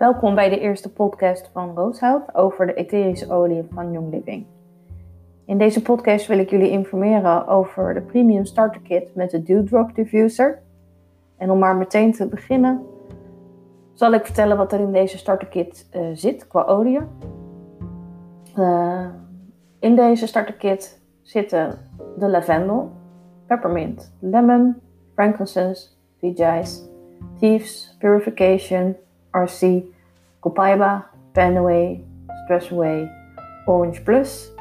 Welkom bij de eerste podcast van Rooshout over de etherische olie van Young Living. In deze podcast wil ik jullie informeren over de Premium Starter Kit met de Dewdrop Diffuser. En om maar meteen te beginnen, zal ik vertellen wat er in deze starter kit uh, zit qua olie. Uh, in deze starter kit zitten de lavendel, peppermint, lemon, frankincense, DJs, thieves, purification, RC, Copaiba, Panaway, Stressaway, Orange Plus,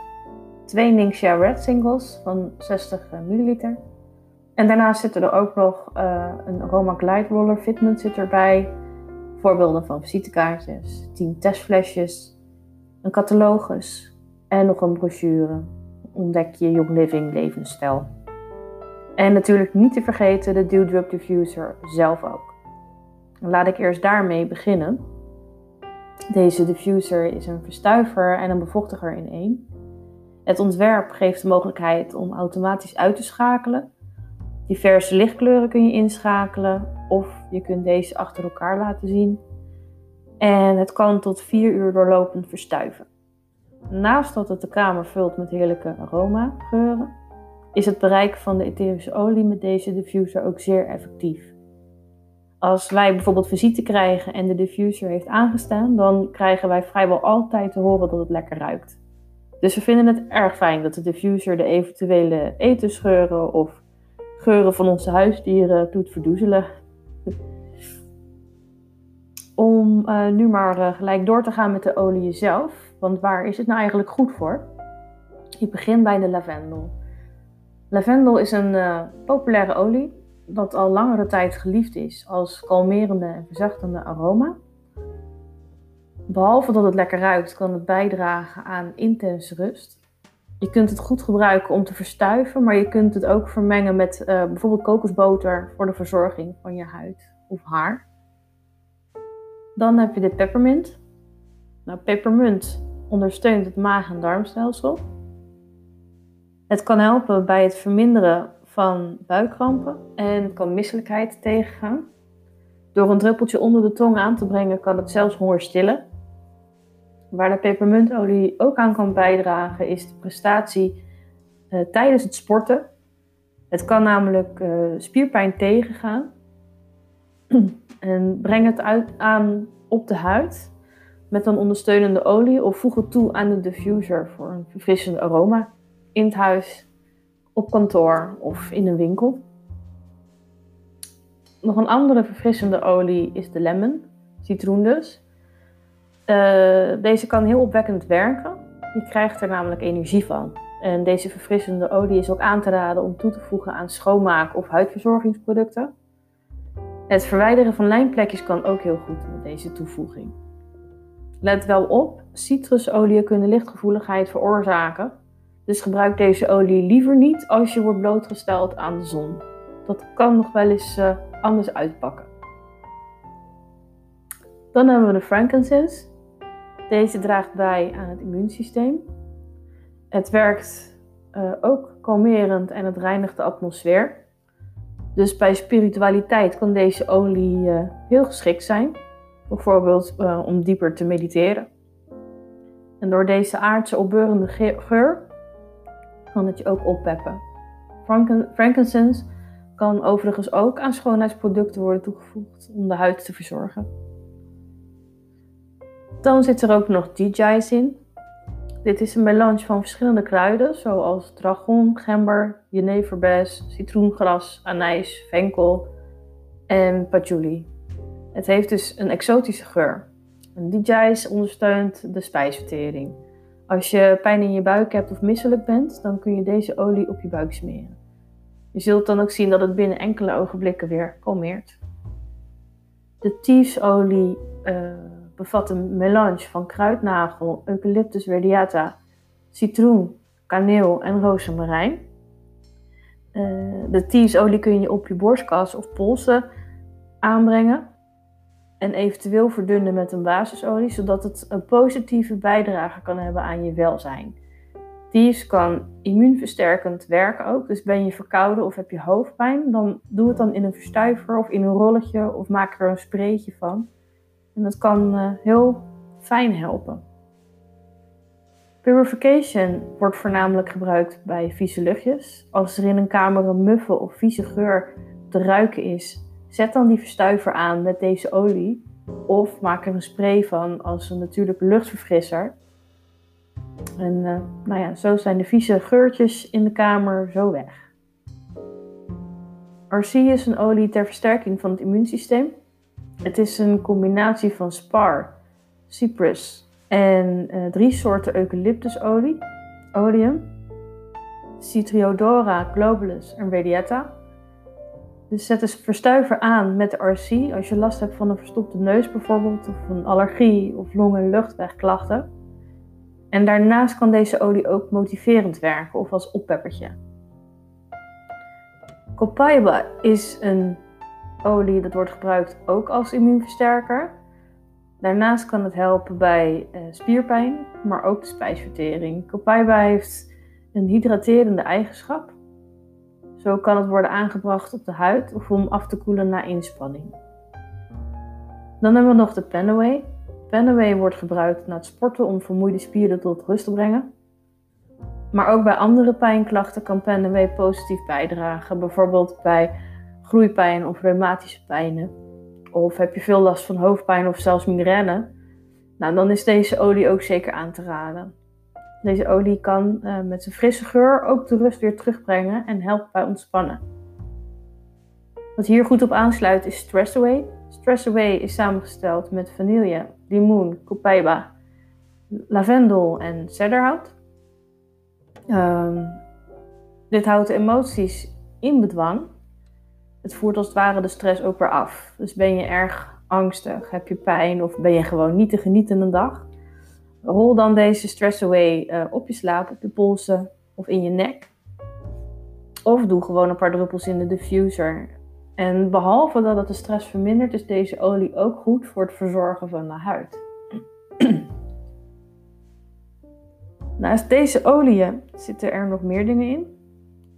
twee Ningxia Red singles van 60 ml. En daarnaast zitten er ook nog uh, een Aroma Glide Roller Fitment zit erbij, voorbeelden van visitekaartjes, 10 testflesjes, een catalogus en nog een brochure. Ontdek je Young Living levensstijl. En natuurlijk niet te vergeten de Dewdrop Diffuser zelf ook. Laat ik eerst daarmee beginnen. Deze diffuser is een verstuiver en een bevochtiger in één. Het ontwerp geeft de mogelijkheid om automatisch uit te schakelen. Diverse lichtkleuren kun je inschakelen of je kunt deze achter elkaar laten zien. En het kan tot 4 uur doorlopend verstuiven. Naast dat het de kamer vult met heerlijke aromageuren, is het bereik van de etherische olie met deze diffuser ook zeer effectief. Als wij bijvoorbeeld visite krijgen en de diffuser heeft aangestaan, dan krijgen wij vrijwel altijd te horen dat het lekker ruikt. Dus we vinden het erg fijn dat de diffuser de eventuele etensgeuren of geuren van onze huisdieren doet verdoezelen. Om uh, nu maar uh, gelijk door te gaan met de olie zelf, want waar is het nou eigenlijk goed voor? Ik begin bij de lavendel. Lavendel is een uh, populaire olie dat al langere tijd geliefd is als kalmerende en verzachtende aroma. Behalve dat het lekker ruikt, kan het bijdragen aan intense rust. Je kunt het goed gebruiken om te verstuiven, maar je kunt het ook vermengen met uh, bijvoorbeeld kokosboter voor de verzorging van je huid of haar. Dan heb je de peppermint. Nou, peppermint ondersteunt het maag- en darmstelsel. Het kan helpen bij het verminderen van buikkrampen en kan misselijkheid tegengaan. Door een druppeltje onder de tong aan te brengen kan het zelfs honger stillen. Waar de pepermuntolie ook aan kan bijdragen is de prestatie uh, tijdens het sporten. Het kan namelijk uh, spierpijn tegengaan en breng het uit aan op de huid met een ondersteunende olie of voeg het toe aan de diffuser voor een verfrissend aroma in het huis op kantoor of in een winkel. Nog een andere verfrissende olie is de lemon, citroen dus. Uh, deze kan heel opwekkend werken. Je krijgt er namelijk energie van. En deze verfrissende olie is ook aan te raden om toe te voegen aan schoonmaak- of huidverzorgingsproducten. Het verwijderen van lijnplekjes kan ook heel goed met deze toevoeging. Let wel op, citrusolieën kunnen lichtgevoeligheid veroorzaken. Dus gebruik deze olie liever niet als je wordt blootgesteld aan de zon. Dat kan nog wel eens uh, anders uitpakken. Dan hebben we de frankincense. Deze draagt bij aan het immuunsysteem. Het werkt uh, ook kalmerend en het reinigt de atmosfeer. Dus bij spiritualiteit kan deze olie uh, heel geschikt zijn. Bijvoorbeeld om dieper te mediteren. En door deze aardse opbeurende geur kan het je ook oppeppen. frankincense kan overigens ook aan schoonheidsproducten worden toegevoegd om de huid te verzorgen. Dan zit er ook nog DJ's in. Dit is een melange van verschillende kruiden, zoals dragon, gember, jeneverbes, citroengras, anijs, venkel en patchouli. Het heeft dus een exotische geur. DJ's ondersteunt de spijsvertering. Als je pijn in je buik hebt of misselijk bent, dan kun je deze olie op je buik smeren. Je zult dan ook zien dat het binnen enkele ogenblikken weer kalmeert. De Thievesolie uh, bevat een melange van kruidnagel, Eucalyptus radiata, citroen, kaneel en rozemarijn. Uh, de Thievesolie kun je op je borstkas of polsen aanbrengen en eventueel verdunnen met een basisolie, zodat het een positieve bijdrage kan hebben aan je welzijn. Thieves kan immuunversterkend werken ook, dus ben je verkouden of heb je hoofdpijn, dan doe het dan in een verstuiver of in een rolletje of maak er een spreetje van. En dat kan uh, heel fijn helpen. Purification wordt voornamelijk gebruikt bij vieze luchtjes. Als er in een kamer een muffe of vieze geur te ruiken is, zet dan die verstuiver aan met deze olie. Of maak er een spray van als een natuurlijke luchtverfrisser. En uh, nou ja, zo zijn de vieze geurtjes in de kamer zo weg. RC is een olie ter versterking van het immuunsysteem. Het is een combinatie van spar, cyprus en uh, drie soorten eucalyptusolie, oleum, Citriodora globalus en radiata. Dus zet de verstuiver aan met de RC als je last hebt van een verstopte neus bijvoorbeeld, of een allergie of long- en luchtwegklachten. En daarnaast kan deze olie ook motiverend werken of als oppeppertje. Copaiba is een olie dat wordt gebruikt ook als immuunversterker. Daarnaast kan het helpen bij uh, spierpijn, maar ook de spijsvertering. Copaiba heeft een hydraterende eigenschap. Zo kan het worden aangebracht op de huid of om af te koelen na inspanning. Dan hebben we nog de Penaway. Penaway wordt gebruikt na het sporten om vermoeide spieren tot rust te brengen. Maar ook bij andere pijnklachten kan Penaway positief bijdragen. Bijvoorbeeld bij groeipijn of reumatische pijnen. Of heb je veel last van hoofdpijn of zelfs migraine. Nou, dan is deze olie ook zeker aan te raden. Deze olie kan uh, met zijn frisse geur ook de rust weer terugbrengen en helpt bij ontspannen. Wat hier goed op aansluit is Stress Away. Stress Away is samengesteld met vanille, limoen, copaiba, lavendel en cedarhout. Um, dit houdt de emoties in bedwang. Het voert als het ware de stress ook weer af. Dus ben je erg angstig, heb je pijn of ben je gewoon niet te genieten een dag, rol dan deze stress away uh, op je slaap, op je polsen of in je nek. Of doe gewoon een paar druppels in de diffuser. En behalve dat het de stress vermindert, is deze olie ook goed voor het verzorgen van de huid. Naast deze oliën zitten er nog meer dingen in.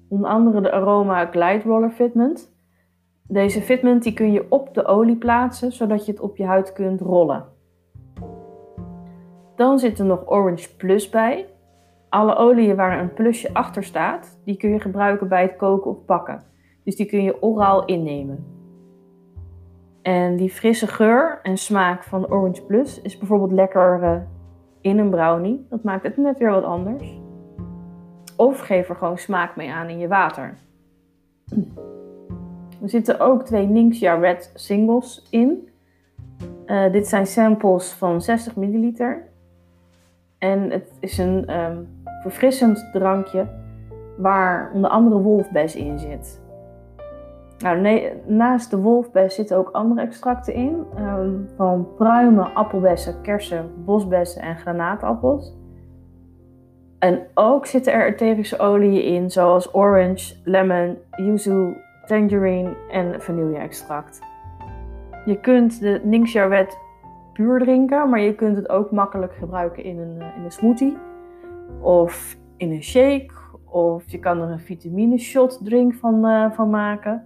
Onder andere de Aroma Glide Roller Fitment. Deze fitment die kun je op de olie plaatsen, zodat je het op je huid kunt rollen. Dan zit er nog Orange Plus bij. Alle oliën waar een plusje achter staat, die kun je gebruiken bij het koken of bakken. Dus die kun je oraal innemen. En die frisse geur en smaak van Orange Plus is bijvoorbeeld lekker uh, in een brownie. Dat maakt het net weer wat anders. Of geef er gewoon smaak mee aan in je water. Er zitten ook twee Ningxia Red singles in. Uh, dit zijn samples van 60 milliliter. En het is een um, verfrissend drankje waar onder andere wolfbes in zit. Nou, nee, naast de wolfbes zitten ook andere extracten in. Um, van pruimen, appelbessen, kersen, bosbessen en granaatappels. En ook zitten er etherische oliën in, zoals orange, lemon, yuzu, tangerine en vanille-extract. Je kunt de Ningxia Red puur drinken, maar je kunt het ook makkelijk gebruiken in een, in een smoothie of in een shake. Of je kan er een vitamine shot drink van, uh, van maken.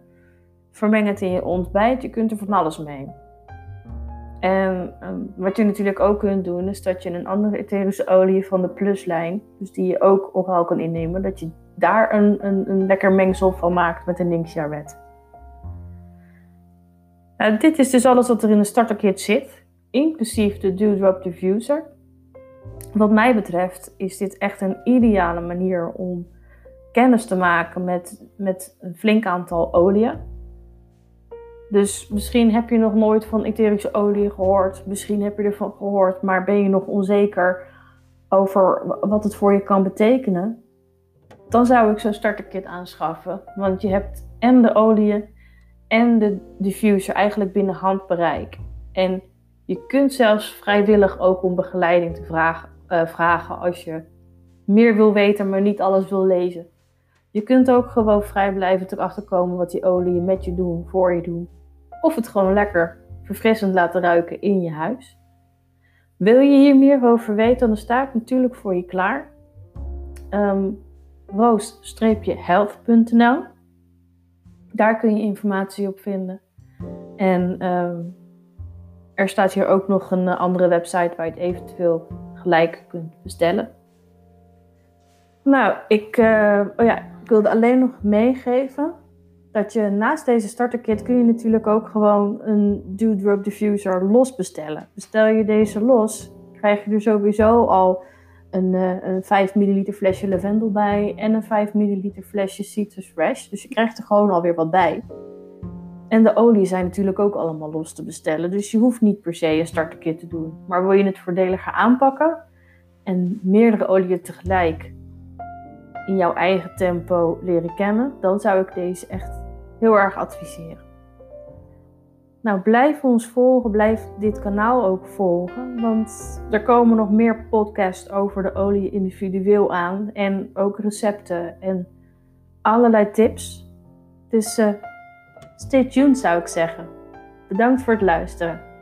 Vermeng het in je ontbijt. Je kunt er van alles mee. En um, wat je natuurlijk ook kunt doen, is dat je een andere etherische olie van de pluslijn, dus die je ook oraal kan innemen, dat je daar een, een, een lekker mengsel van maakt met een Red. Nou, dit is dus alles wat er in de starterkit zit, inclusief de Dewdrop Diffuser. Wat mij betreft is dit echt een ideale manier om kennis te maken met, met een flink aantal oliën. Dus misschien heb je nog nooit van etherische olie gehoord. Misschien heb je ervan gehoord, maar ben je nog onzeker over wat het voor je kan betekenen. Dan zou ik zo'n starterkit aanschaffen. Want je hebt en de oliën en de diffuser eigenlijk binnen handbereik. En je kunt zelfs vrijwillig ook om begeleiding te vragen, uh, vragen als je meer wil weten, maar niet alles wil lezen. Je kunt ook gewoon vrij blijven erachter komen wat die oliën met je doen, voor je doen. Of het gewoon lekker verfrissend laten ruiken in je huis. Wil je hier meer over weten, dan sta ik natuurlijk voor je klaar. Um, roos-health.nl Daar kun je informatie op vinden. En um, er staat hier ook nog een eh, andere website waar je het eventueel gelijk kunt bestellen. Nou, ik, uh, oh ja, ik wilde alleen nog meegeven dat je naast deze starterkit kun je natuurlijk ook gewoon een Dewdrop diffuser los bestellen. Bestel je deze los, krijg je er sowieso al een, uh, een 5 ml flesje lavendel bij en een 5 ml flesje citrus fresh. Dus je krijgt er gewoon alweer wat bij. En de olie zijn natuurlijk ook allemaal los te bestellen. Dus je hoeft niet per se een starterkit te doen. Maar wil je het voordeliger aanpakken en meerdere oliën tegelijk in jouw eigen tempo leren kennen, dan zou ik deze echt heel erg adviseren. Nou, blijf ons volgen, blijf dit kanaal ook volgen, want er komen nog meer podcasts over de olie individueel aan en ook recepten en allerlei tips. Dus uh, stay tuned zou ik zeggen. Bedankt voor het luisteren.